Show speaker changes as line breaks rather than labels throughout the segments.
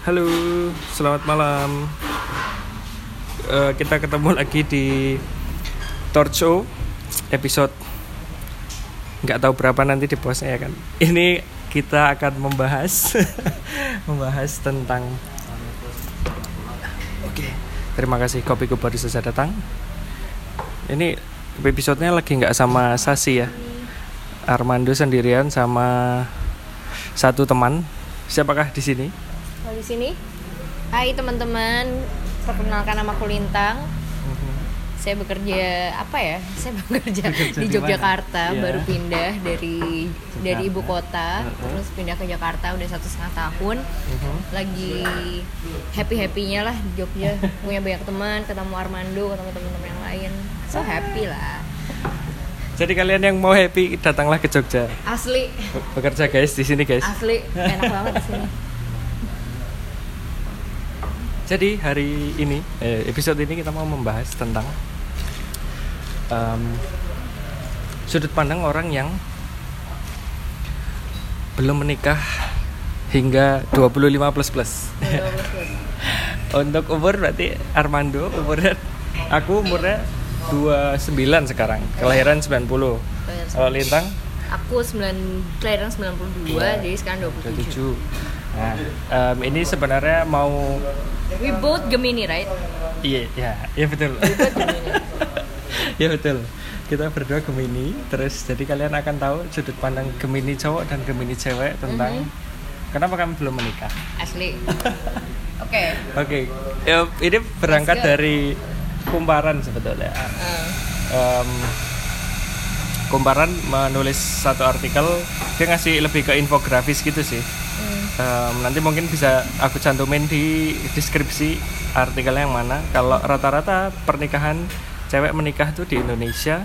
Halo, selamat malam. Eh, kita ketemu lagi di Torch Show episode nggak tahu berapa nanti di posnya ya kan. Ini kita akan membahas membahas tentang Oke, terima kasih Kopi baru saja datang. Ini episodenya lagi nggak sama Sasi ya. Armando sendirian sama satu teman. Siapakah di sini?
Di sini, Hai teman-teman, perkenalkan nama aku Lintang. Saya bekerja apa ya? Saya bekerja,
Bekerja
di Yogyakarta?
Iya.
baru pindah dari dari ibu kota,
Heeh.
terus pindah ke Jakarta udah satu setengah tahun.
Mhm.
Lagi happy happynya lah di Jogja, punya banyak teman, ketemu Armando, ketemu teman-teman yang lain, so happy lah.
Jadi kalian yang mau happy datanglah ke Jogja.
Asli,
Be- Bekerja guys di sini guys.
asli, enak banget di sini.
Jadi hari ini eh, episode ini kita mau membahas tentang em, sudut pandang orang yang belum menikah hingga 25 plus plus. Untuk umur berarti Armando umurnya aku umurnya 29 sekarang. Kelahiran 90. Kalau Lintang
Aku 9 kelahiran 92,
Iya.
jadi sekarang 27.
27. Nah, em, ini sebenarnya mau
We both Gemini, right?
Iya, ya, ya betul. ya betul. Kita berdua Gemini, terus jadi kalian akan tahu sudut pandang Gemini cowok dan Gemini cewek tentang kenapa kami belum menikah.
Asli. Oke.
Oke, ya, ini berangkat dari kumparan sebetulnya.
Uh,
Em, kumparan menulis satu artikel, dia ngasih lebih ke infografis gitu sih. Em, nanti mungkin bisa aku cantumin di deskripsi artikel yang mana. Kalau rata-rata pernikahan cewek menikah tuh di Indonesia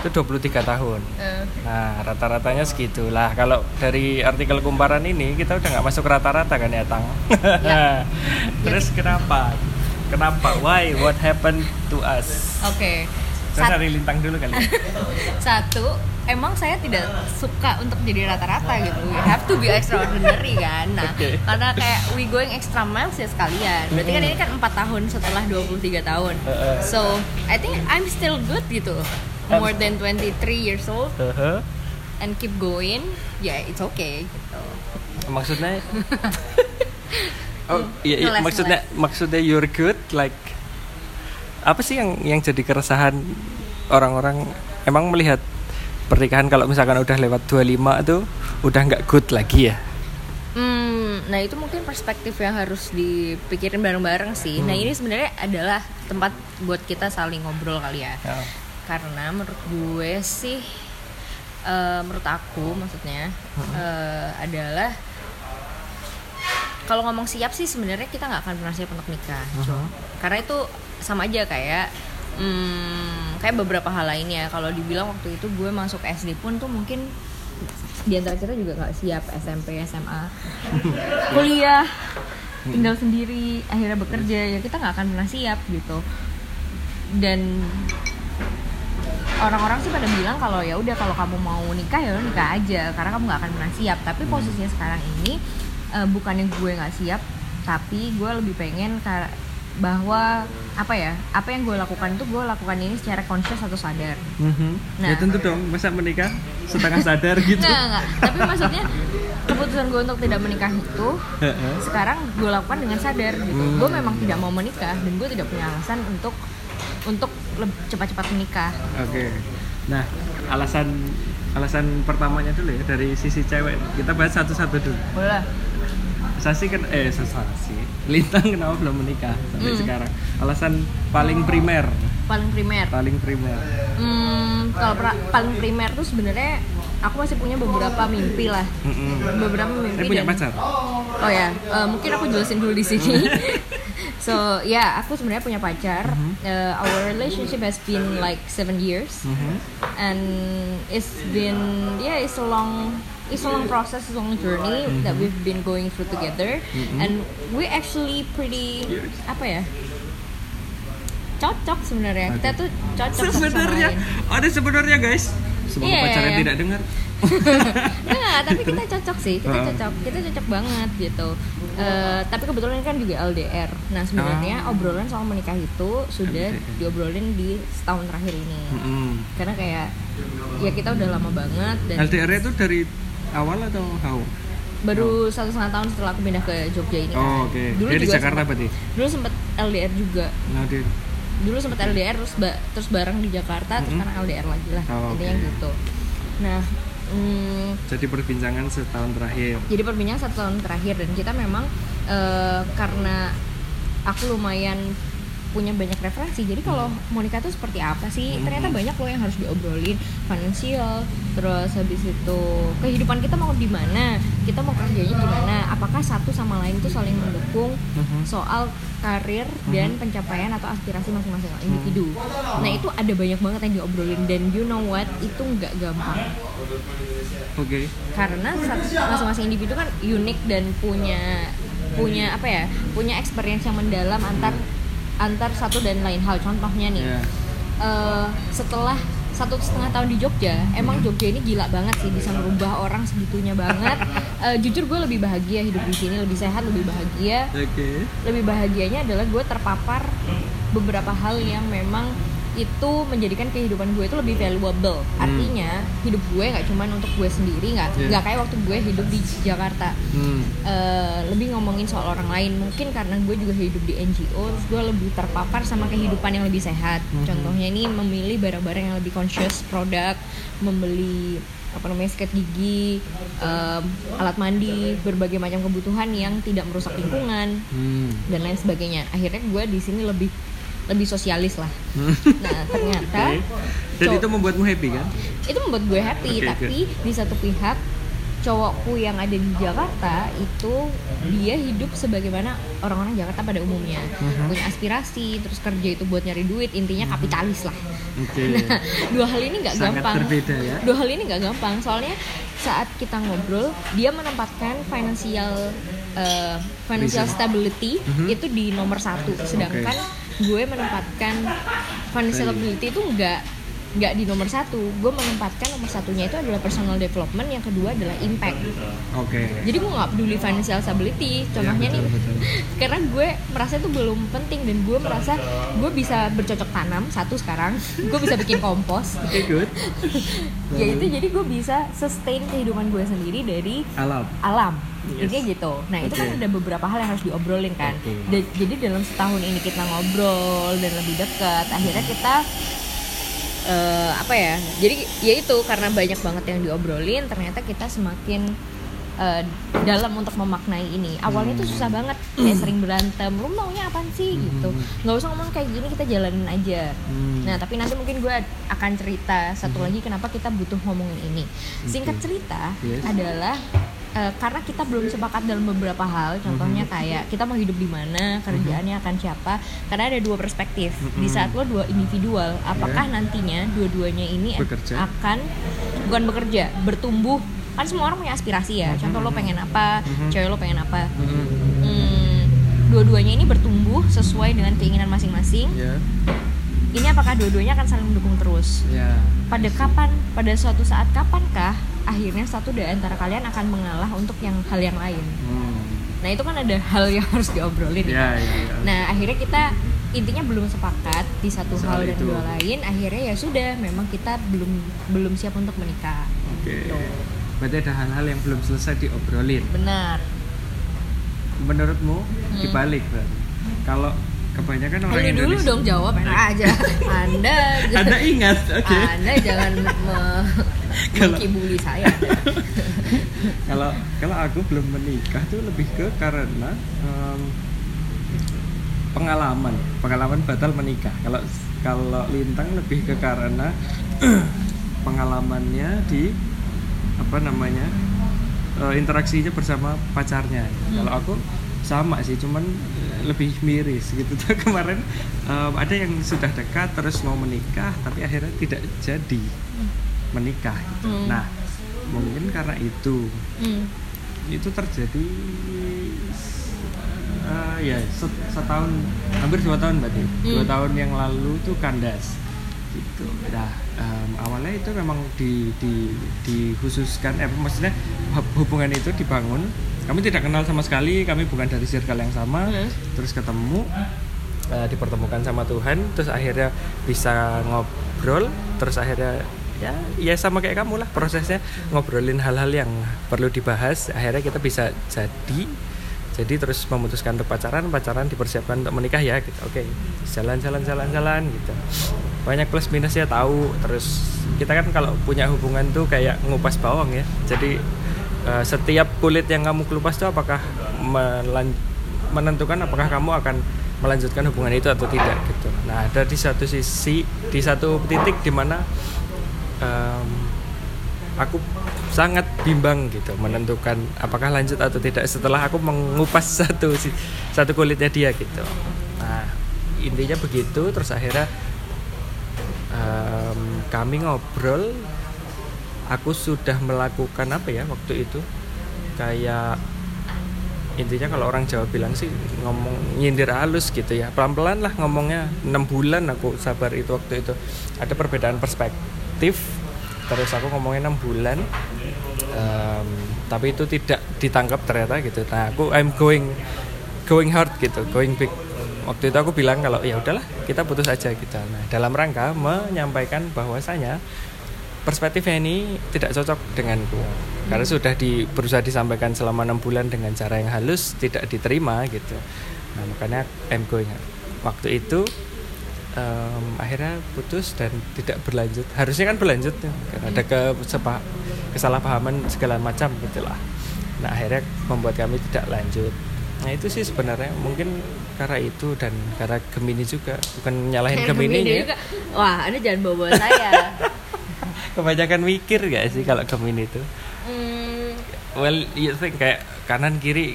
itu 23 tahun.
Uh,
nah rata-ratanya segitu lah kalau dari artikel kumparan ini kita udah nggak masuk rata-rata kan ya Tang?
Ya.
terus kenapa? Kenapa? Why? What happened to us?
Oke.
saya
Sat-
dari lintang dulu kali ya.
satu, emang saya tidak suka untuk jadi rata-rata gitu. We have to be extraordinary kan. Nah,
Oke.
karena kayak we going extra miles ya sekalian. Berarti kan ini kan 4 tahun setelah 23 tahun. So, I think I'm still good gitu. More than 23 years old
Heeh.
and keep going. Ya, yeah, it's okay gitu.
maksudnya oh iya, iya, maksudnya maksudnya you're good like apa sih yang yang jadi keresahan orang-orang emang melihat pernikahan kalau misalkan udah lewat 25 itu udah nggak good lagi ya
Hmm, nah itu mungkin perspektif yang harus dipikirin bareng-bareng sih. Nah
Hmm.
ini sebenarnya adalah tempat buat kita saling ngobrol kali ya.
Ya.
Karena menurut gue sih, eh, menurut aku maksudnya eh, adalah kalau ngomong siap sih sebenarnya kita nggak akan pernah siap untuk nikah.
Mhm.
Karena itu sama aja kayak hmm, kayak beberapa hal lainnya. Kalau dibilang waktu itu gue masuk SD pun tuh mungkin di antara kita juga nggak siap SMP, SMA, kuliah, tinggal sendiri, akhirnya bekerja ya kita nggak akan pernah siap gitu. Dan orang-orang sih pada bilang kalau ya udah kalau kamu mau nikah ya nikah aja karena kamu nggak akan pernah siap. Tapi posisinya sekarang ini eh, bukannya gue nggak siap, tapi gue lebih pengen bahwa apa ya apa yang gue lakukan itu gue lakukan ini secara conscious atau sadar.
ya
Nah.
tentu dong masa menikah setengah sadar gitu
Nggak, nggak. Tapi maksudnya keputusan gue untuk tidak menikah itu sekarang gue lakukan dengan sadar gitu.
Hmm.
Gue memang tidak mau menikah dan gue tidak punya alasan untuk untuk cepat-cepat menikah.
Oke. Nah, alasan alasan pertamanya dulu ya dari sisi cewek. Kita bahas satu-satu dulu.
Boleh.
Sasi kan eh Sasi. Lintang kenapa belum menikah sampai
Hmm.
sekarang? Alasan paling primer,
Paling primer.
paling primer.
Hmm, kalau pra- paling primer tuh sebenarnya aku masih punya beberapa mimpi lah.
Mm-mm.
Beberapa mimpi
Saya punya
dan-
pacar.
Oh ya, eh, mungkin aku jelasin dulu di sini. so ya, aku sebenarnya punya pacar. Eh, our relationship has been like seven years,
Mhm.
and it's been yeah, it's a long, it's a long process, it's a long journey that we've been going through together, and we actually pretty apa ya? Cocok sebenarnya. Kita tuh cocok
Sebenarnya ada sebenarnya guys. Semoga
Iya,
pacarnya
iya.
tidak dengar.
Enggak, tapi kita cocok sih, kita
Heeh.
cocok, kita cocok banget gitu. Eh, tapi kebetulan ini kan juga LDR. Nah sebenarnya
Ah.
obrolan soal menikah itu sudah diobrolin di setahun terakhir ini.
Mm-mm.
Karena kayak ya kita udah lama banget dan
LDR itu dari awal atau how?
baru satu setengah tahun setelah aku pindah ke Jogja ini. kan.
Oh, oke.
Dulu
Dia di Jakarta
sempet-
berarti?
Dulu sempet LDR juga.
Nah, di
Dulu sempet LDR terus ba- terus bareng di Jakarta terus
Mm-mm.
sekarang LDR lagi lah.
Oh,
Intinya gitu. Nah, mm,
jadi perbincangan setahun terakhir.
jadi perbincangan satu tahun terakhir dan kita memang eh, karena aku lumayan punya banyak referensi. Jadi kalau mau nikah tuh seperti apa sih?
Hmm.
ternyata banyak loh yang harus diobrolin. Finansial terus habis itu kehidupan kita mau di mana? Kita mau kerjanya gimana apakah satu sama lain itu saling mendukung
Mhm.
soal karir dan pencapaian atau aspirasi masing-masing individu? Nah itu ada banyak banget yang diobrolin dan you know what? Itu nggak gampang.
Oke.
karena sat- masing-masing individu kan unik dan punya punya apa ya? Punya experience yang mendalam antar antar satu dan lain hal contohnya nih
Ya.
eh, setelah satu setengah tahun di Jogja emang Jogja ini gila banget sih bisa merubah orang segitunya banget Eh, jujur gue lebih bahagia hidup di sini lebih sehat lebih bahagia
Oke.
lebih bahagianya adalah gue terpapar beberapa hal yang memang itu menjadikan kehidupan gue itu lebih valuable. Artinya hidup gue nggak cuma untuk gue sendiri, nggak
Yeah.
nggak kayak waktu gue hidup di Jakarta.
Hmm.
Eh, lebih ngomongin soal orang lain mungkin karena gue juga hidup di NGO terus gue lebih terpapar sama kehidupan yang lebih sehat
Mhm.
contohnya ini memilih barang-barang yang lebih conscious produk membeli apa namanya sikat gigi em, alat mandi berbagai macam kebutuhan yang tidak merusak lingkungan
Hmm.
dan lain sebagainya akhirnya gue di sini lebih lebih sosialis lah. Nah ternyata
Dan
cow-
itu membuatmu happy kan?
itu membuat gue happy
Oke,
tapi di satu pihak cowokku yang ada di Jakarta itu dia hidup sebagaimana orang-orang Jakarta pada umumnya.
Mhm.
punya aspirasi terus kerja itu buat nyari duit intinya kapitalis lah.
Oke.
nah dua hal ini nggak gampang.
berbeda ya.
dua hal ini nggak gampang soalnya saat kita ngobrol dia menempatkan financial uh, financial stability
Mhm.
itu di nomor satu. Sedangkan gue menempatkan financial
Value.
stability itu nggak nggak di nomor satu gue menempatkan nomor satunya itu adalah personal development yang kedua adalah impact
Oke.
jadi gue nggak peduli financial stability contohnya
Ya, betul,
nih
betul.
karena gue merasa itu belum penting dan gue merasa gue bisa bercocok tanam satu sekarang gue bisa bikin kompos
Oke, good.
ya itu jadi gue bisa sustain kehidupan gue sendiri dari
Alam.
alam
Yes.
Intinya gitu nah itu kan ada beberapa hal yang harus diobrolin kan. Da- jadi dalam setahun ini kita ngobrol dan lebih dekat akhirnya kita eh, apa ya jadi ya itu karena banyak banget yang diobrolin ternyata kita semakin eh, dalam untuk memaknai ini. Awalnya tuh susah banget kayak sering berantem lu maunya apa sih? gitu. Nggak usah ngomong kayak gini kita jalanin aja.
Hmm.
Nah, tapi nanti mungkin gue akan cerita satu lagi kenapa kita butuh ngomongin ini. Singkat cerita
Yes.
adalah eh, karena kita belum sepakat dalam beberapa hal, contohnya kayak kita mau hidup di mana, kerjaannya akan siapa. Karena ada dua perspektif. Di
Mhm.
saat lo dua individual, apakah nantinya dua-duanya ini
Bekerja.
akan bukan bekerja, bertumbuh. Kan semua orang punya aspirasi ya. Contoh lo pengen apa,
Mhm.
cewek lo pengen apa.
Hmm.
Hmm, dua-duanya ini bertumbuh sesuai dengan keinginan masing-masing
Ya.
Ini apakah dua-duanya akan saling mendukung terus?
Ya.
Pada kapan, pada suatu saat kapankah akhirnya satu dari antara kalian akan mengalah untuk yang hal yang lain?
Hmm.
Nah itu kan ada hal yang harus diobrolin.
Ya, ya.
Nah akhirnya kita intinya belum sepakat di satu
Soal
hal dan
itu.
dua lain. Akhirnya ya sudah, memang kita belum belum siap untuk menikah.
Oke.
Gitu.
Berarti ada hal-hal yang belum selesai diobrolin.
Benar.
Menurutmu dibalik berarti. Kalau kebanyakan orang
Lu dulu
Indonesia
dong jawab enak aja. Anda
Anda ingat, oke.
Anda jangan me-
Kalau-
mengkibuli saya.
kalau kalau aku belum menikah tuh lebih ke karena em, pengalaman pengalaman batal menikah kalau kalau lintang lebih ke karena pengalamannya di apa namanya eh, interaksinya bersama pacarnya kalau aku sama sih cuman lebih miris gitu tuh kemarin em, ada yang sudah dekat terus mau menikah tapi akhirnya tidak jadi menikah gitu.
Hmm.
nah mungkin karena itu
Hmm.
itu terjadi eh, ya set- setahun hampir dua tahun berarti dua
Hmm.
tahun yang lalu tuh kandas gitu nah em, awalnya itu memang di, di dikhususkan eh maksudnya hub- hubungan itu dibangun kami tidak kenal sama sekali kami bukan dari circle yang sama.
Hmm.
terus ketemu eh, dipertemukan sama Tuhan terus akhirnya bisa ngobrol terus akhirnya ya ya sama kayak kamu lah prosesnya. Ngobrolin hal-hal yang perlu dibahas akhirnya kita bisa jadi. Jadi terus memutuskan untuk pacaran pacaran dipersiapkan untuk menikah ya gitu. Oke jalan jalan jalan jalan gitu. Banyak plus minusnya tahu. Terus kita kan kalau punya hubungan tuh kayak ngupas bawang ya. Jadi eh, setiap kulit yang kamu kelupas tuh apakah menentukan apakah kamu akan melanjutkan hubungan itu atau tidak gitu nah ada di satu sisi di satu titik di mana em, aku sangat bimbang gitu menentukan apakah lanjut atau tidak setelah aku mengupas satu satu kulitnya dia gitu. Nah intinya begitu terus akhirnya em, kami ngobrol. Aku sudah melakukan apa ya waktu itu? Kayak intinya kalau orang Jawa bilang sih ngomong nyindir halus gitu ya. Pelan-pelan lah ngomongnya. Enam bulan aku sabar itu waktu itu. Ada perbedaan perspektif. Terus aku ngomongnya enam bulan. Em, tapi itu tidak ditangkap ternyata gitu. Nah aku I'm going going hard gitu going big. Waktu itu aku bilang kalau ya udahlah kita putus aja gitu. Nah dalam rangka menyampaikan bahwasanya perspektifnya ini tidak cocok denganku. Karena sudah di, berusaha disampaikan selama enam bulan dengan cara yang halus tidak diterima gitu. Nah makanya I'm going. Waktu itu em, akhirnya putus dan tidak berlanjut. Harusnya kan berlanjut tuh kan ada ke sepa- kesalahpahaman segala macam gitulah. Nah akhirnya membuat kami tidak lanjut. Nah itu sih sebenarnya. Mungkin karena itu dan karena Gemini juga. Bukan nyalahin Gemini ya
juga. Wah, Anda jangan bawa saya.
kebanyakan mikir gak sih kalau Gemini itu
Hmm,
well you think kayak kanan kiri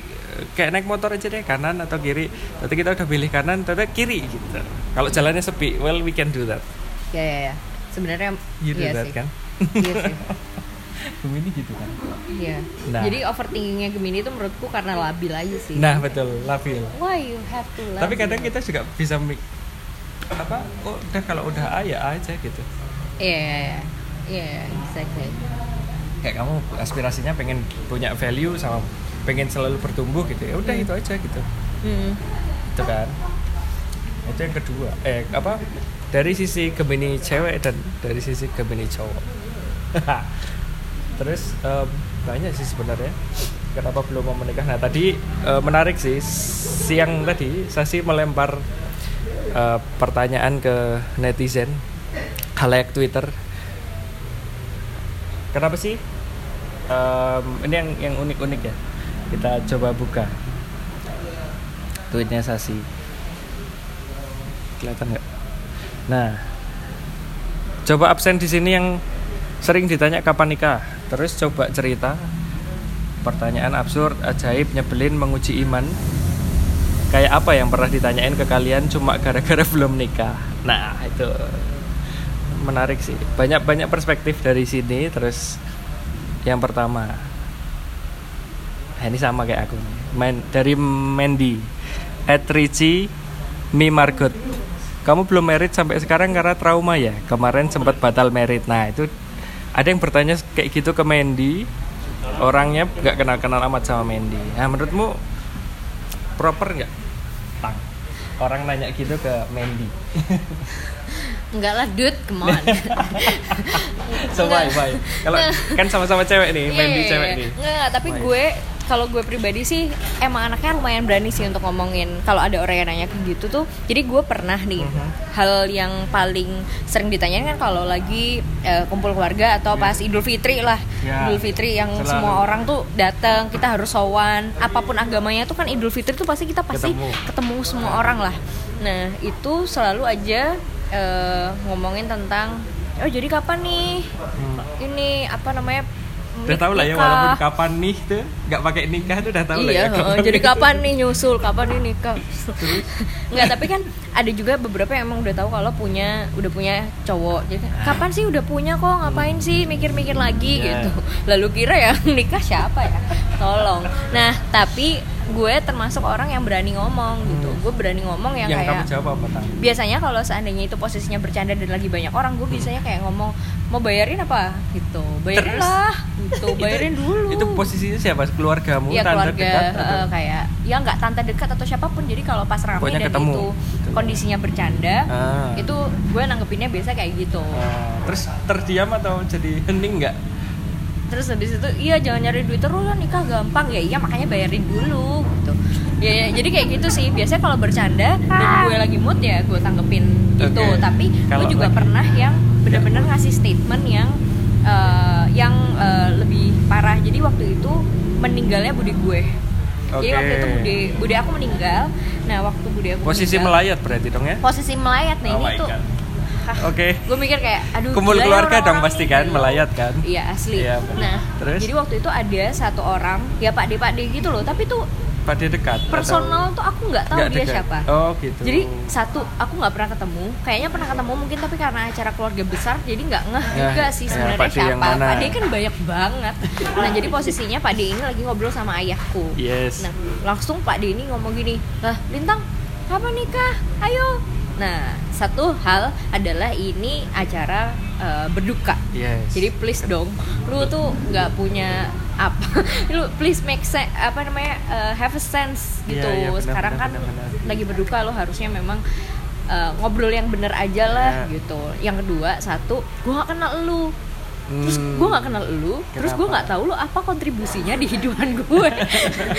kayak naik motor aja deh kanan atau kiri tapi kita udah pilih kanan tapi kiri gitu kalau jalannya sepi well we can do that
ya ya ya. Sebenarnya
you do
iya
that
sih.
kan
Iya sih.
Gemini gitu kan
Iya.
Nah.
Jadi overthinkingnya Gemini itu menurutku karena labil aja sih.
nah betul labil
Why you have to labil?
tapi kadang kita juga bisa mik apa oh, udah kalau udah A ya A aja gitu
Iya iya exactly.
kayak kamu aspirasinya pengen punya value sama pengen selalu bertumbuh gitu ya udah
Hmm.
itu aja gitu.
Hmm.
itu kan. Itu yang kedua. Eh apa? Dari sisi Gemini cewek dan dari sisi Gemini cowok. Terus em, banyak sih sebenarnya. Kenapa belum mau menikah? Nah tadi eh, menarik sih. Siang tadi Sasi melempar eh, pertanyaan ke netizen. Halayak Twitter kenapa sih? Em, ini yang yang unik-unik ya. Kita coba buka. Tweetnya Sasi. Kelihatan nggak? Nah coba absen di sini yang sering ditanya kapan nikah. Terus coba cerita. Pertanyaan absurd ajaib nyebelin menguji iman. Kayak apa yang pernah ditanyain ke kalian cuma gara-gara belum nikah? Nah itu menarik sih. Banyak banyak perspektif dari sini terus yang pertama nah, ini sama kayak aku Men, dari Mandy. At Richie Mi Margot. Kamu belum merit sampai sekarang karena trauma ya? Kemarin sempat batal merit. Nah itu ada yang bertanya kayak gitu ke Mandy. Orangnya nggak kenal kenal amat sama Mandy. Nah menurutmu proper nggak? Orang nanya gitu ke Mandy
Enggak lah, dude, come on.
so why why kalau kan sama-sama cewek nih
Iya,
Mandy
iya,
cewek
iya.
nih
Nggak, nggak, tapi
Why?
gue kalau gue pribadi sih emang anaknya lumayan berani sih untuk ngomongin kalau ada orang yang nanya kayak gitu tuh. Jadi gue pernah nih
Mhm.
hal yang paling sering ditanyain kan kalau lagi eh, kumpul keluarga atau pas Idul Fitri lah.
Ya,
Idul Fitri yang
selalu.
semua orang tuh datang, kita harus sowan. Apa pun agamanya tuh kan Idul Fitri tuh pasti kita pasti
Ketemu.
ketemu, semua orang lah. Nah, itu selalu aja eh, ngomongin tentang oh jadi kapan nih
Hmm.
ini apa namanya
udah tahu lah ya walaupun kapan nih tuh nggak pakai nikah tuh udah tahu lah
iya,
ya
heeh. jadi kapan nih nyusul kapan nih nikah nggak tapi kan ada juga beberapa yang emang udah tahu kalau punya udah punya cowok. Jadi kapan sih udah punya kok? Ngapain sih mikir-mikir lagi?
Iya.
gitu. Lalu kira yang nikah siapa ya? Tolong. Nah tapi gue termasuk orang yang berani ngomong gitu. Gue berani ngomong yang,
yang
kayak
kamu jawab apa
biasanya kalau seandainya itu posisinya bercanda dan lagi banyak orang gue biasanya kayak ngomong mau bayarin apa? Gitu. Bayarin
Terus?
lah gitu bayarin
itu,
dulu.
itu posisinya siapa? Keluargamu tante
keluarga
dekat
eh,
atau-
kayak ya nggak tante dekat atau siapa pun jadi kalau pas rame
Pokoknya
dan
ketemu,
itu
gitu.
kondisinya bercanda
Ah.
itu gue nanggepinnya biasa kayak gitu.
Ah, terus terdiam atau jadi hening nggak?
Terus habis itu iya jangan nyari duit terus lah nikah gampang. Ya iya makanya bayarin dulu gitu. Ya, ya, jadi kayak gitu sih. Biasanya kalau bercanda dan gue lagi mood ya gue tanggepin itu.
Oke.
tapi
Kalau
gue juga
lagi-
pernah yang bener-bener ngasih statement yang eh, yang eh, lebih parah. Jadi waktu itu meninggalnya budi gue jadi
Oke.
waktu itu budi budi aku meninggal nah waktu budi aku
posisi
meninggal,
melayat berarti dong ya
posisi melayat nih
Oh
ini tuh
Oke.
gue mikir kayak aduh
Kumpul
ya
keluarga dong pasti kan, melayat kan?
iya asli
benar.
nah
Terus?
jadi waktu itu ada satu orang ya pak de pak de gitu loh tapi tuh
Pak dia dekat atau-
personal tuh aku nggak tahu
Nggak
dia
dekat?
siapa
oh gitu
jadi satu aku nggak pernah ketemu kayaknya pernah ketemu mungkin tapi karena acara keluarga besar jadi nggak ngeh
Ya,
juga sih
ya,
sebenarnya
yang
siapa? Pak D kan banyak banget nah jadi posisinya Pak D ini lagi ngobrol sama ayahku
yes
Nah, langsung Pak D ini ngomong gini, "Lah, Lintang, kapan nikah? Ayo." Nah, satu hal adalah ini acara eh, berduka.
yes
Jadi please dong, lu tuh nggak punya apa, lu please make sense apa namanya eh, have a sense
Iya,
gitu.
iya, benar,
Sekarang
benar,
kan
benar, benar.
lagi berduka lo harusnya memang eh, ngobrol yang bener aja lah
Iya.
gitu. Yang kedua, satu, gua gak kenal lu. Terus
Hmm.
gue gak kenal lu, terus gue
Kenapa?
gak tahu lu apa kontribusinya di hidupan gue.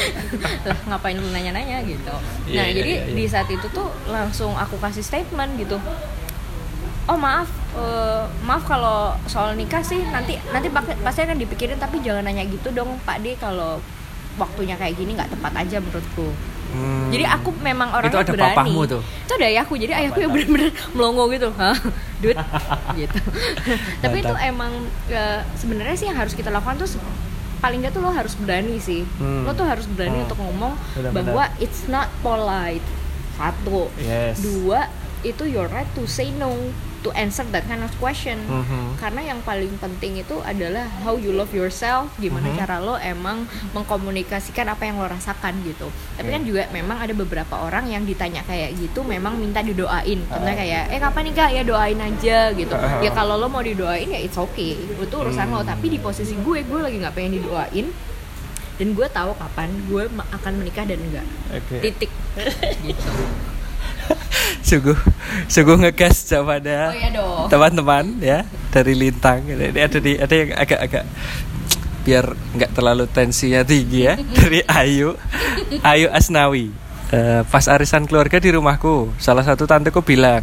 lah ngapain lu nanya-nanya gitu.
Iya,
nah
iya,
jadi
iya, iya.
di saat itu tuh langsung aku kasih statement gitu. Oh maaf, eh, maaf kalau soal nikah sih nanti nanti pasti akan dipikirin tapi jangan nanya gitu dong Pak D kalau waktunya kayak gini nggak tepat aja menurutku.
Hmm.
Jadi aku memang orang
Itu ada
berani.
papahmu tuh?
Itu ada ayahku. Jadi ayahku yang bener-bener melongo gitu. Hah? Duit gitu. Tapi itu emang eh, sebenarnya sih yang harus kita lakukan tuh paling nggak tuh lo harus berani sih.
Hmm.
Lo tuh harus berani
Hmm.
untuk ngomong
Benar-benar.
bahwa it's not polite. Satu.
yes
Dua, itu your right to say no to answer that kind of question.
Mhm.
Karena yang paling penting itu adalah how you love yourself, gimana
Mhm.
cara lo emang mengkomunikasikan apa yang lo rasakan gitu. Tapi
Oke.
kan juga memang ada beberapa orang yang ditanya kayak gitu memang minta didoain. Karena
Ah.
kayak eh kapan nikah ya doain aja gitu.
Ah.
Ya kalau lo mau didoain ya it's okay. Itu urusan lo.
Hmm.
Tapi di posisi gue gue lagi nggak pengen didoain dan gue tahu kapan gue akan menikah dan enggak.
oke
Titik. gitu.
Sungguh sungguh ngegas kepada
Oh ya dong.
teman-teman ya dari lintang. Ini ada di ada yang agak-agak biar nggak terlalu tensinya tinggi ya dari Ayu Ayu Asnawi. Eh, pas arisan keluarga di rumahku salah satu tanteku bilang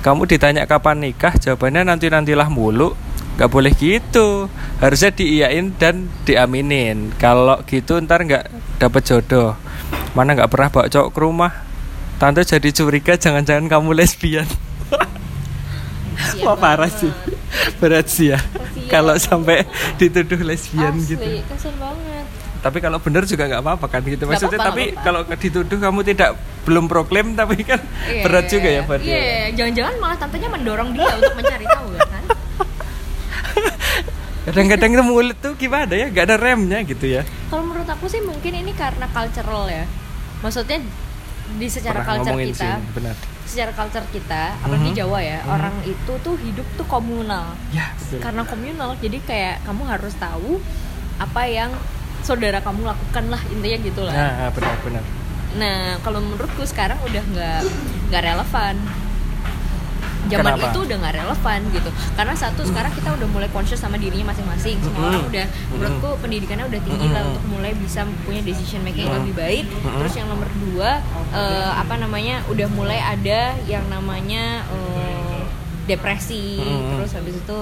kamu ditanya kapan nikah? Jawabannya nanti nantilah mulu nggak boleh gitu. Harusnya diiyain dan diaminin. Kalau gitu ntar nggak dapet jodoh. Mana nggak pernah bawa cowok ke rumah tante jadi curiga jangan-jangan kamu lesbian. Wah parah sih? Berat sih ya. Kalau sampai dituduh lesbian
Asli,
gitu.
banget.
Tapi kalau bener juga nggak apa-apa kan gitu. Maksudnya
apa-apa,
tapi
nggak
kalau dituduh kamu tidak belum proklaim Tapi kan
Iya,
berat juga ya buat
Iya,
dia
jangan-jangan malah tantenya mendorong dia untuk mencari tahu ya kan.
Kadang-kadang itu mulut tuh gimana ya? Gak ada remnya gitu ya.
Kalau menurut aku sih mungkin ini karena cultural ya. Maksudnya di secara
Pernah
culture kita,
sih, benar
secara culture kita, apalagi
Mhm.
Jawa ya,
Mhm.
orang itu tuh hidup tuh komunal.
Ya betul
Karena komunal, jadi kayak kamu harus tahu apa yang saudara kamu lakukan lah intinya gitu lah.
Nah benar-benar
Nah, kalau menurutku sekarang udah nggak nggak relevan. Zaman
Kenapa?
itu udah nggak relevan gitu. Karena satu sekarang kita udah mulai conscious sama dirinya masing-masing. Semua
Mm-mm.
orang udah menurutku pendidikannya udah tinggi lah
Mm-mm.
untuk mulai bisa punya decision making yang
Mm-mm.
lebih baik. Terus yang nomor dua eh, apa namanya udah mulai ada yang namanya eh, depresi. Terus habis itu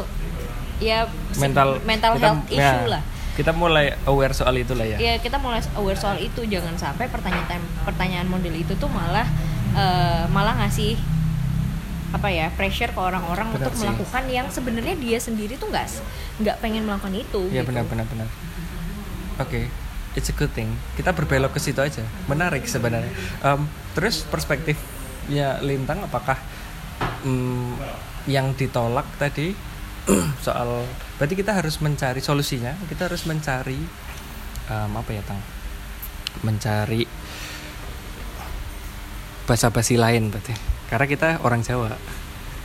ya
Mental
mental
kita-
health
ya,
issue lah.
Kita mulai aware soal itu lah ya
ya kita mulai aware soal itu jangan sampai pertanyaan pertanyaan model itu tuh malah eh, malah ngasih apa ya pressure ke orang-orang
Benar
untuk
sih.
melakukan yang sebenarnya dia sendiri tuh nggak nggak pengen melakukan itu
Iya
gitu.
benar benar benar. Oke, it's a good thing. Kita berbelok ke situ aja. Menarik sebenarnya. Em, terus perspektifnya Lintang apakah mm, yang ditolak tadi soal berarti kita harus mencari solusinya. Kita harus mencari em, apa ya tang? mencari bahasa basi lain berarti karena kita orang Jawa.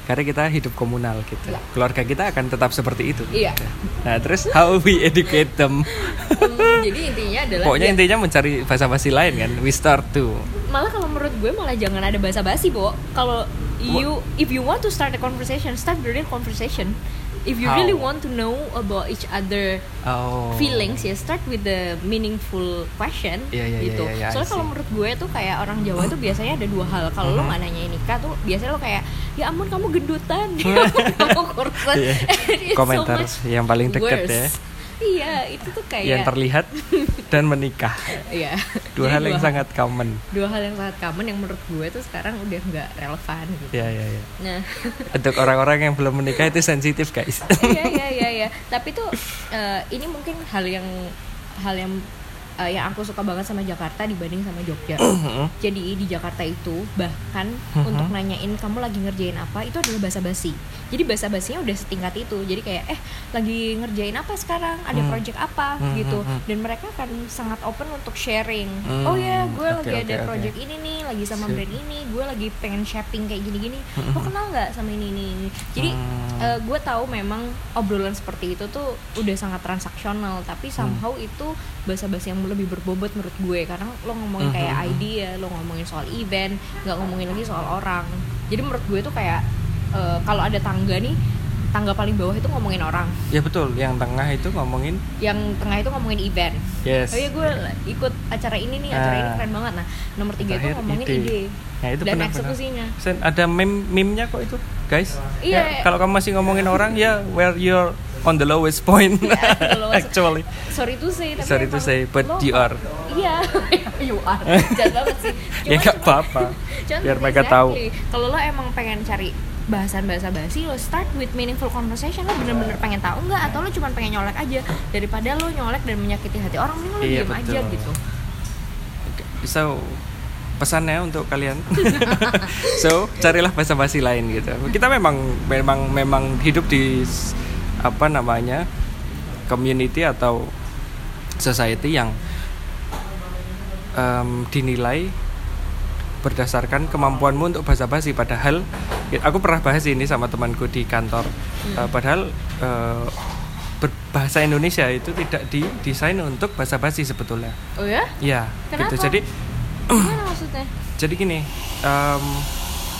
Karena kita hidup komunal gitu.
Iya.
keluarga kita akan tetap seperti itu.
Iya.
nah terus how we educate them?
Hmm, jadi intinya adalah
pokoknya
ya,
intinya mencari bahasa basi lain kan. We start to.
Malah kalau menurut gue malah jangan ada basa basi bo. Kalau you if you want to start a conversation start the real conversation if you
How?
really want to know about each other
oh.
feelings ya start with the meaningful question
Iya, iya,
gitu.
iya, iya, I
soalnya kalau menurut gue tuh kayak orang Jawa tuh biasanya ada dua hal. Kalau lo
Mhm.
nggak nanya nikah tuh biasanya lo kayak ya ampun kamu gendutan. Ya ampun, kamu it's so
komentar
much
yang paling deket
worse.
ya
iya itu tuh kayak
yang terlihat dan menikah.
Iya.
Dua
Jadi
hal yang sangat common.
Dua hal yang sangat common yang menurut gue tuh sekarang udah nggak relevan gitu.
Ya ya ya
nah.
Untuk orang-orang yang belum menikah itu sensitif guys.
Iya iya iya iya. Tapi tuh eh, ini mungkin hal yang hal yang eh, yang aku suka banget sama Jakarta dibanding sama Jogja. Jadi di Jakarta itu bahkan
Mhm.
untuk nanyain kamu lagi ngerjain apa itu adalah bahasa basi. Jadi bahasa basinya udah setingkat itu. Jadi kayak eh lagi ngerjain apa sekarang? Ada
Hmm.
project apa?
Hmm,
gitu. Dan mereka kan sangat open untuk sharing.
Hmm,
oh ya gue lagi
oke,
ada
oke.
project ini nih lagi sama
Sip.
brand ini gue lagi pengen shopping kayak gini-gini. Lo kenal nggak sama ini ini, ini? jadi eh, gue tahu memang obrolan seperti itu tuh udah sangat transaksional. Tapi somehow itu bahasa-bahasa yang lebih berbobot menurut gue. Karena lo ngomongin kayak
mhm.
idea lo ngomongin soal event nggak ngomongin lagi soal orang. Jadi menurut gue tuh kayak eh, kalau ada tangga nih tangga paling bawah itu ngomongin orang.
Ya betul. Yang tengah itu ngomongin
yang tengah itu ngomongin event.
Yes.
Oh iya gue ikut acara ini nih acara ini
Ah.
keren banget. Nah nomor tiga itu ngomongin
ide.
ide,
Nah, itu
dan eksekusinya.
Sen, ada meme meme-nya kok itu guys?
Iya.
Ya, kalau kamu masih ngomongin orang ya where you're on the lowest point.
Ya, the lowest-
actually.
Sorry to say tapi
Sorry to say, but
lo-
you are.
iya you are. Jahat banget sih.
Ya nggak apa-apa. Biar mereka tahu.
Kalau lo emang pengen cari bahasan bahasa basi, lo start with meaningful conversation. Lo bener-bener pengen tahu nggak? Atau lo cuma pengen nyolek aja. Daripada lo nyolek dan menyakiti hati orang, mending lo
Iya,
diem aja gitu.
so pesannya untuk kalian. So carilah bahasa basi lain gitu. Kita memang memang memang hidup di apa namanya community atau society yang em, dinilai berdasarkan kemampuanmu untuk bahasa basi padahal aku pernah bahas ini sama temanku di kantor
Hmm.
Eh, padahal eh, berbahasa Indonesia itu tidak didesain untuk bahasa basi sebetulnya
Oh ya?
ya
Kenapa?
gitu jadi
Gimana maksudnya?
jadi gini em,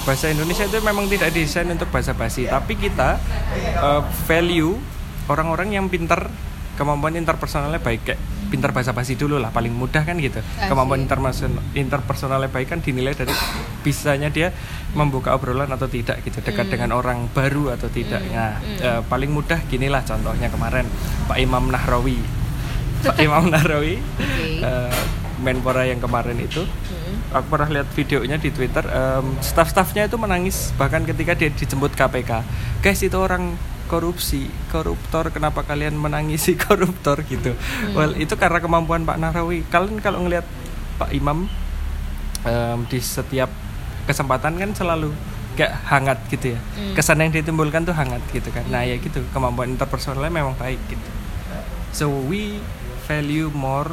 bahasa Indonesia itu memang tidak didesain untuk bahasa basi tapi kita eh, value orang-orang yang pintar kemampuan interpersonalnya baik. Kayak pintar bahasa basi dulu lah paling mudah kan gitu. Kemampuan interpersonal interpersonalnya baik kan dinilai dari bisanya dia membuka obrolan atau tidak gitu dekat
Hmm.
dengan orang baru atau tidak.
Hmm,
nah
hmm.
eh, paling mudah ginilah contohnya kemarin Pak Imam Nahrawi. Pak Imam Nahrawi
Oke.
eh, Menpora yang kemarin itu
Hmm.
aku pernah lihat videonya di Twitter em, staff-staffnya itu menangis bahkan ketika dia dijemput KPK guys itu orang korupsi koruptor kenapa kalian menangisi koruptor? gitu. Well itu karena kemampuan Pak Nahrawi. Kalian kalau ngelihat Pak Imam em, di setiap kesempatan kan selalu kayak hangat gitu ya.
Hmm.
kesan yang ditimbulkan tuh hangat gitu kan. Nah ya gitu. Kemampuan interpersonalnya memang baik gitu. So we value more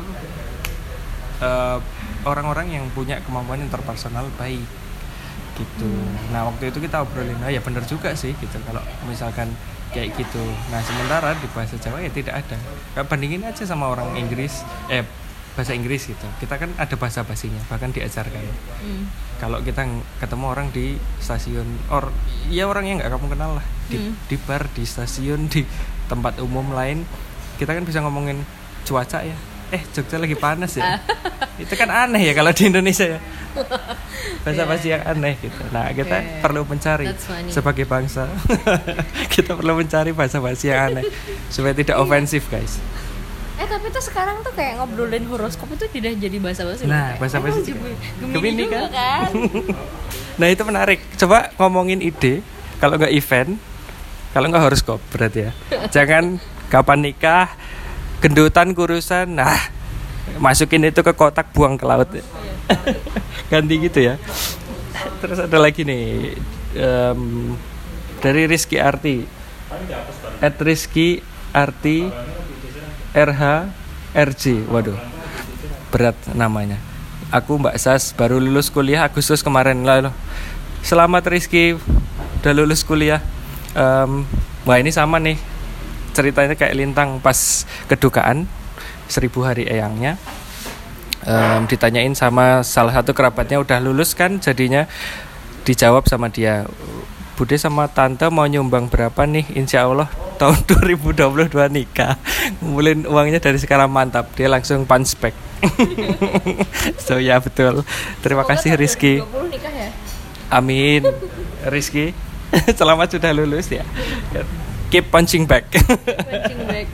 eh, orang-orang yang punya kemampuan interpersonal baik gitu. Nah waktu itu kita obrolin, oh ya bener juga sih gitu kalau misalkan kayak gitu. Nah sementara di bahasa Jawa ya tidak ada. Kayak bandingin aja sama orang Inggris, eh bahasa Inggris gitu. Kita kan ada bahasa basinya, bahkan diajarkan.
Hmm.
Kalau kita ketemu orang di stasiun, or ya orang yang nggak kamu kenal lah, di,
Hmm.
di bar, di stasiun, di tempat umum lain, kita kan bisa ngomongin cuaca ya. Eh Jogja lagi panas ya. itu kan aneh ya kalau di Indonesia ya. Bahasa basi yang aneh gitu. Nah kita
Oke.
perlu mencari sebagai bangsa, kita perlu mencari bahasa basi yang aneh supaya tidak ofensif guys.
Eh tapi tuh sekarang tuh kayak ngobrolin horoskop itu tidak jadi bahasa basi.
Nah, bahasa basi juga.
Gemini,
Gemini
juga
kan?
kan.
Nah itu menarik. Coba ngomongin ide. Kalau nggak event, kalau nggak horoskop berarti ya. Jangan kapan nikah, gendutan kurusan. Nah, masukin itu ke kotak, buang ke laut. Ganti gitu ya. Terus ada lagi nih em, dari Rizky Arti. At Rizky Arti RH RJ. Waduh. berat namanya aku Mbak Sas baru lulus kuliah Agustus kemarin lalu selamat Rizky udah lulus kuliah Em, wah ini sama nih ceritanya kayak lintang pas kedukaan seribu hari eyangnya. Em, ditanyain sama salah satu kerabatnya udah lulus kan? Jadinya dijawab sama dia Bude sama tante mau nyumbang berapa nih? Insya Allah tahun 2022 nikah. Ngumpulin uangnya dari sekarang mantap. Dia langsung punch back. So ya betul. Terima
Semoga
kasih Rizky.
2020 nikah ya.
amin. Rizky selamat sudah lulus ya keep punching back.
Punching bag.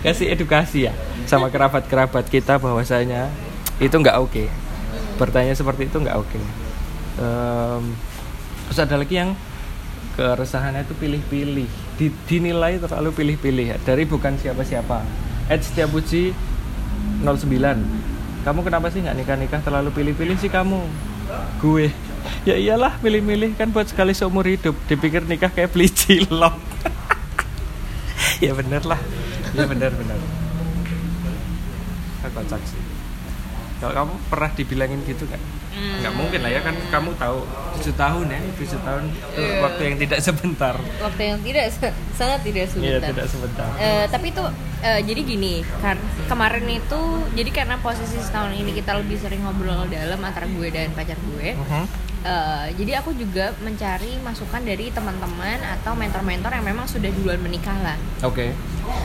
kasih edukasi ya sama kerabat-kerabat kita bahwasanya itu nggak oke. Bertanya seperti itu nggak oke. Em, terus ada lagi yang keresahannya itu pilih-pilih. Di- dinilai terlalu pilih-pilih ya. Dari bukan siapa-siapa. Ed Setiapuji 09 kamu kenapa sih nggak nikah-nikah? Terlalu pilih-pilih sih kamu. Gue. Ya iyalah pilih-pilih kan buat sekali seumur hidup. Dipikir nikah kayak beli cilok ya bener lah ya bener bener Aku kocak sih kalau kamu pernah dibilangin gitu nggak
Hmm.
nggak mungkin lah ya kan kamu tahu tujuh tahun ya tujuh tahun itu
Iya.
waktu yang tidak sebentar
Waktu yang tidak sangat tidak
iya
sebentar.
tidak sebentar
Eh, tapi itu eh, jadi gini kan kemarin itu jadi karena posisi setahun ini kita lebih sering ngobrol dalam antara gue dan pacar gue
Mhm.
Eh, jadi aku juga mencari masukan dari teman-teman atau mentor-mentor yang memang sudah duluan menikah lah
oke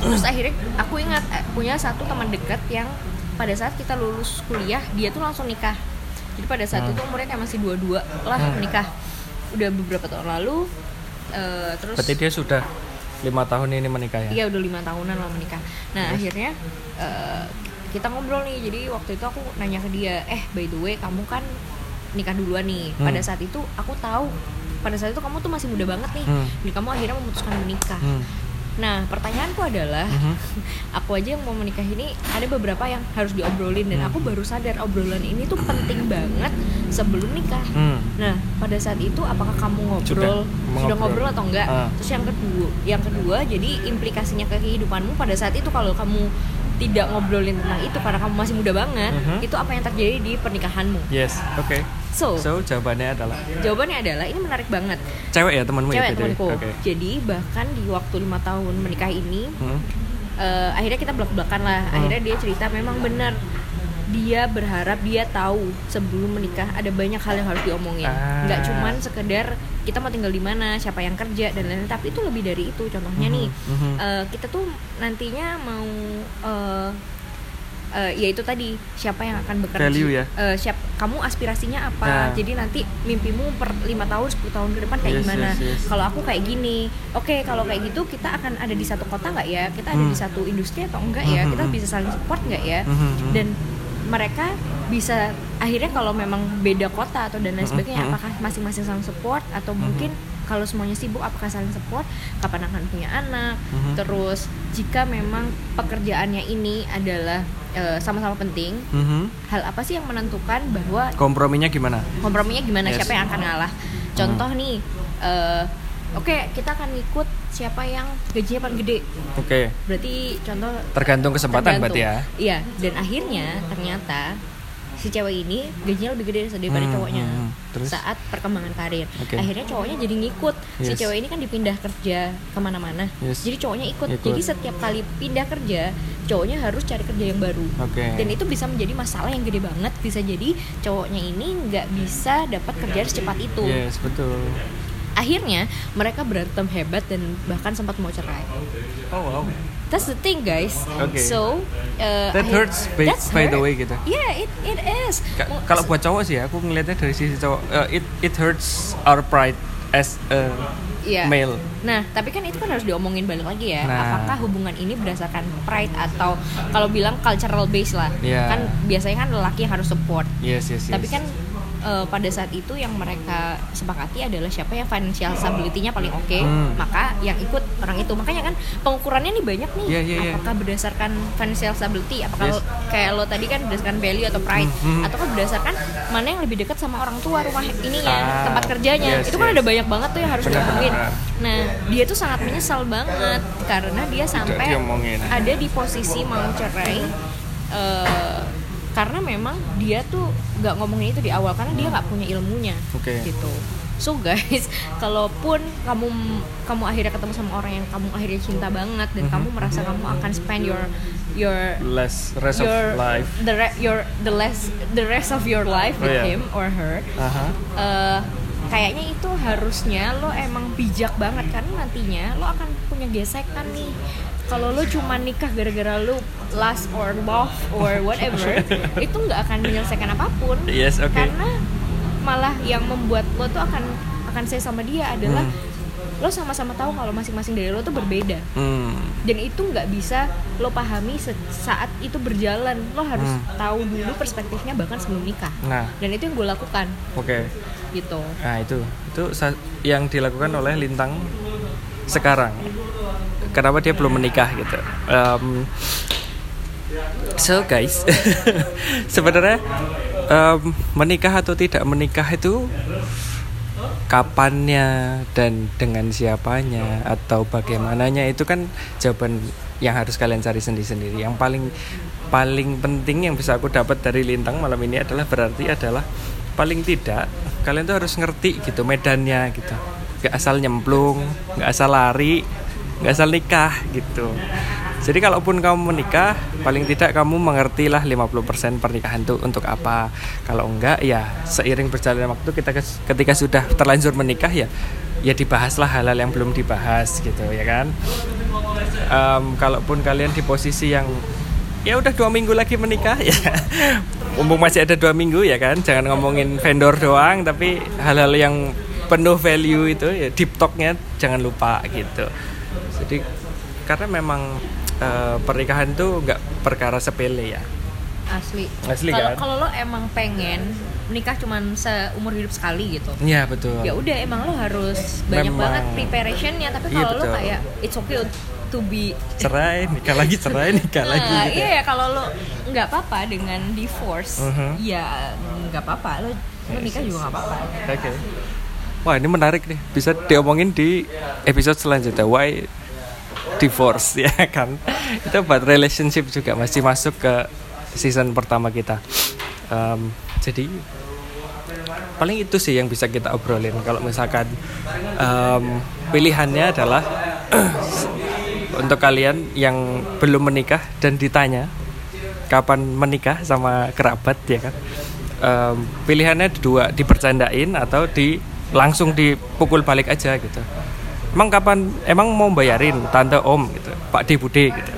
terus akhirnya aku ingat eh, punya satu teman dekat yang pada saat kita lulus kuliah dia tuh langsung nikah jadi pada saat
Hmm.
itu umurnya kayak masih dua-dua lah
Hmm.
menikah udah beberapa tahun lalu eh, terus
berarti dia sudah lima tahun ini menikah ya
Iya udah lima tahunan lo menikah. Nah
Terus?
akhirnya eh, kita ngobrol nih. Jadi waktu itu aku nanya ke dia, eh by the way kamu kan nikah duluan nih.
Hmm.
Pada saat itu aku tahu pada saat itu kamu tuh masih muda banget nih.
Hmm.
Dan kamu akhirnya memutuskan menikah.
Hmm.
Nah pertanyaanku adalah,
Mhm.
aku aja yang mau menikah ini ada beberapa yang harus diobrolin dan
Hmm.
aku baru sadar obrolan ini tuh penting banget sebelum nikah.
Hmm.
Nah, pada saat itu apakah kamu ngobrol
Sudah,
sudah, ngobrol atau enggak?
Ah.
Terus yang kedua, yang kedua jadi implikasinya ke kehidupanmu pada saat itu kalau kamu tidak ngobrolin tentang itu karena kamu masih muda banget,
Mhm.
itu apa yang terjadi di pernikahanmu?
yes oke
So,
so jawabannya adalah
jawabannya adalah ini menarik banget.
cewek ya temanmu ya
Cewek
BTW?
temanku.
oke
Jadi bahkan di waktu lima tahun menikah ini,
Hmm.
eh, akhirnya kita belak-belakan lah.
Hmm.
Akhirnya dia cerita memang benar dia berharap dia tahu sebelum menikah ada banyak hal yang harus diomongin.
Ah.
Nggak cuman sekedar kita mau tinggal di mana, siapa yang kerja dan lain-lain, tapi itu lebih dari itu. Contohnya
Mhm,
nih,
mhm.
eh, kita tuh nantinya mau eh eh, ya itu tadi siapa yang akan bekerja
Value ya?
Eh, siap kamu aspirasinya apa
Nah.
jadi nanti mimpimu per lima tahun 10 tahun ke depan kayak
Yes,
gimana
yes, yes.
kalau aku kayak gini oke kalau kayak gitu kita akan ada di satu kota nggak ya kita ada
Hmm.
di satu industri atau enggak ya
Mhm,
kita
mhm.
bisa saling support nggak ya
mhm.
dan mereka bisa akhirnya kalau memang beda kota atau dan lain sebagainya apakah masing-masing saling support atau mungkin kalau semuanya sibuk apakah saling support? Kapan akan punya anak?
Mhm.
terus jika memang pekerjaannya ini adalah eh, sama-sama penting
Mhm.
hal apa sih yang menentukan bahwa
komprominya gimana?
Komprominya gimana?
Yes.
siapa yang akan ngalah? Contoh nih eh, oke kita akan ikut siapa yang gajinya paling gede.
Oke.
Berarti contoh
tergantung kesempatan
tergantung.
berarti ya.
Iya dan akhirnya ternyata si cewek ini gajinya lebih gede daripada
Hmm,
cowoknya
hmm, hmm. Terus?
saat perkembangan karir
Oke.
akhirnya cowoknya jadi ngikut si
Yes.
cewek ini kan dipindah kerja ke mana-mana
Yes.
jadi cowoknya ikut.
Ikut.
jadi setiap kali pindah kerja cowoknya harus cari kerja yang baru
oke
dan itu bisa menjadi masalah yang gede banget bisa jadi cowoknya ini nggak bisa dapat kerjaan secepat itu
yes betul
akhirnya mereka berantem hebat dan bahkan sempat mau cerai
oh wow
that's the thing guys
Oke.
so uh,
That
akhir-
hurts by-
that's
by the way gitu.
yeah it it is
Ka- kalau buat cowok sih ya, aku ngelihatnya dari sisi cowok eh, it it hurts our pride as a
Iya.
male
Nah, tapi kan itu kan harus diomongin balik lagi ya.
Nah.
Apakah hubungan ini berdasarkan pride atau kalau bilang cultural base lah.
Iya.
Kan biasanya kan lelaki yang harus support.
yes yes yes
Tapi kan eh, pada saat itu yang mereka sepakati adalah siapa yang financial stability-nya paling oke,
Hmm.
maka yang ikut orang itu. Makanya kan pengukurannya nih banyak nih.
Iya, iya, iya.
apakah berdasarkan financial stability, apakah
Yes.
lo- kayak lo tadi kan berdasarkan value atau pride,
Hmm, hmm.
ataukah berdasarkan mana yang lebih dekat sama orang tua rumah ininya,
Ah,
tempat kerjanya.
yes,
itu kan
yes.
ada banyak banget tuh yang harus
Benar,
diomongin.
benar.
Nah, dia tuh sangat menyesal banget karena dia sampai ada di posisi mau cerai. eh, karena memang dia tuh nggak ngomongin itu di awal karena dia nggak punya ilmunya
Oke.
gitu so guys kalaupun kamu kamu akhirnya ketemu sama orang yang kamu akhirnya cinta banget dan kamu merasa kamu akan spend your your
less rest
your
of life
the re- your the less the rest of your life
Oh,
with
iya.
him or her
Aha.
eh, kayaknya itu harusnya lo emang bijak banget karena nantinya lo akan punya gesekan nih kalau lo cuma nikah gara-gara lo last or love or whatever itu nggak akan menyelesaikan apa pun.
Yes, oke.
karena malah yang membuat lo tuh akan akan saya sama dia adalah lo sama-sama tahu kalau masing-masing dari lo tuh berbeda.
Hmm.
dan itu nggak bisa lo pahami saat itu berjalan. Lo harus tahu dulu perspektifnya bahkan sebelum nikah.
Nah,
dan itu yang gue lakukan.
Oke.
gitu.
Nah, itu. Itu yang dilakukan oleh Lintang sekarang. Kenapa dia belum menikah gitu? Em, so guys, sebenarnya em, menikah atau tidak menikah itu kapannya dan dengan siapanya atau bagaimananya itu kan jawaban yang harus kalian cari sendiri-sendiri. Yang paling paling penting yang bisa aku dapat dari Lintang malam ini adalah berarti adalah paling tidak kalian tuh harus ngerti gitu medannya gitu. Gak asal nyemplung, gak asal lari, gak asal nikah gitu. Jadi kalaupun kamu menikah, paling tidak kamu mengertilah 50% pernikahan itu untuk apa. Kalau enggak ya seiring berjalannya waktu kita ketika sudah terlanjur menikah ya ya dibahaslah hal-hal yang belum dibahas gitu ya kan. Em, kalaupun kalian di posisi yang ya udah dua minggu lagi menikah ya mumpung masih ada dua minggu ya kan jangan ngomongin vendor doang tapi hal-hal yang penuh value itu ya deep talknya jangan lupa gitu jadi karena memang eh, pernikahan tuh nggak perkara sepele ya
asli
Asli,
kalau
kan?
kalau lo emang pengen nikah cuman seumur hidup sekali gitu
Iya betul
ya udah emang lo harus banyak
Memang.
banget preparationnya tapi
Iya,
kalau lo
betul.
kayak it's okay to be
cerai nikah lagi cerai nikah lagi
Nah,
gitu
iya ya kalau lo nggak apa-apa dengan divorce
Mhm.
ya nggak apa-apa lo lo nikah juga nggak apa-apa
Oke. Wah ini menarik nih, bisa diomongin di episode selanjutnya. Why divorce ya kan? Itu buat relationship juga masih masuk ke season pertama kita. Em, jadi paling itu sih yang bisa kita obrolin. Kalau misalkan em, pilihannya adalah untuk kalian yang belum menikah dan ditanya kapan menikah sama kerabat ya kan Em, pilihannya dua dibercandain atau di langsung dipukul balik aja gitu emang kapan emang mau bayarin tante om gitu pak de bude gitu.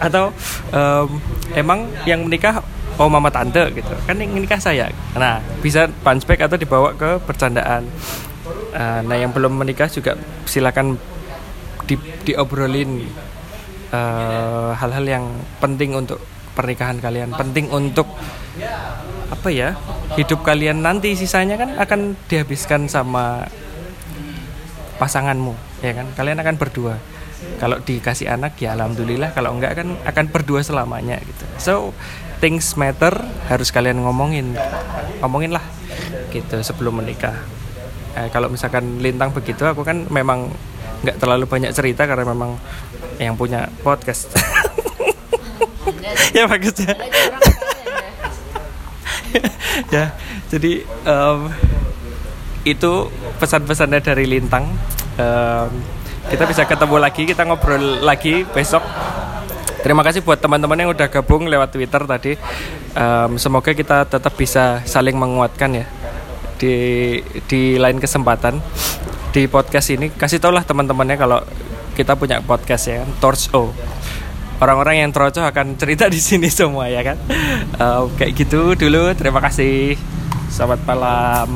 Atau em, emang yang menikah oh mama tante gitu. Kan yang menikah saya. Nah bisa punchback atau dibawa ke bercandaan Eh, nah yang belum menikah juga silakan di, diobrolin eh, hal-hal yang penting untuk pernikahan kalian. Penting untuk apa ya hidup kalian nanti sisanya kan akan dihabiskan sama pasanganmu ya kan? Kalian akan berdua. Kalau dikasih anak ya alhamdulillah. Kalau enggak kan akan berdua selamanya gitu. So things matter harus kalian ngomongin. Ngomongin lah gitu sebelum menikah. Eh, kalau misalkan lintang begitu aku kan memang nggak terlalu banyak cerita karena memang yang punya podcast. Ya bagus ya. Ya jadi em, itu pesan-pesannya dari Lintang Kita bisa ketemu lagi kita ngobrol lagi besok. Terima kasih buat teman-teman yang udah gabung lewat Twitter tadi. Em, semoga kita tetap bisa saling menguatkan ya di di lain kesempatan. Di podcast ini kasih tau lah teman-temannya kalau kita punya podcast ya Torch O. Orang-orang yang terocoh akan cerita di sini semua ya kan? Eh, kayak gitu dulu terima kasih. Selamat malam.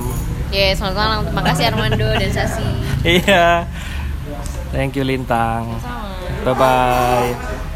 Ya selamat malam. Terima kasih Armando dan Sasi
iya. Thank you Lintang. Bye bye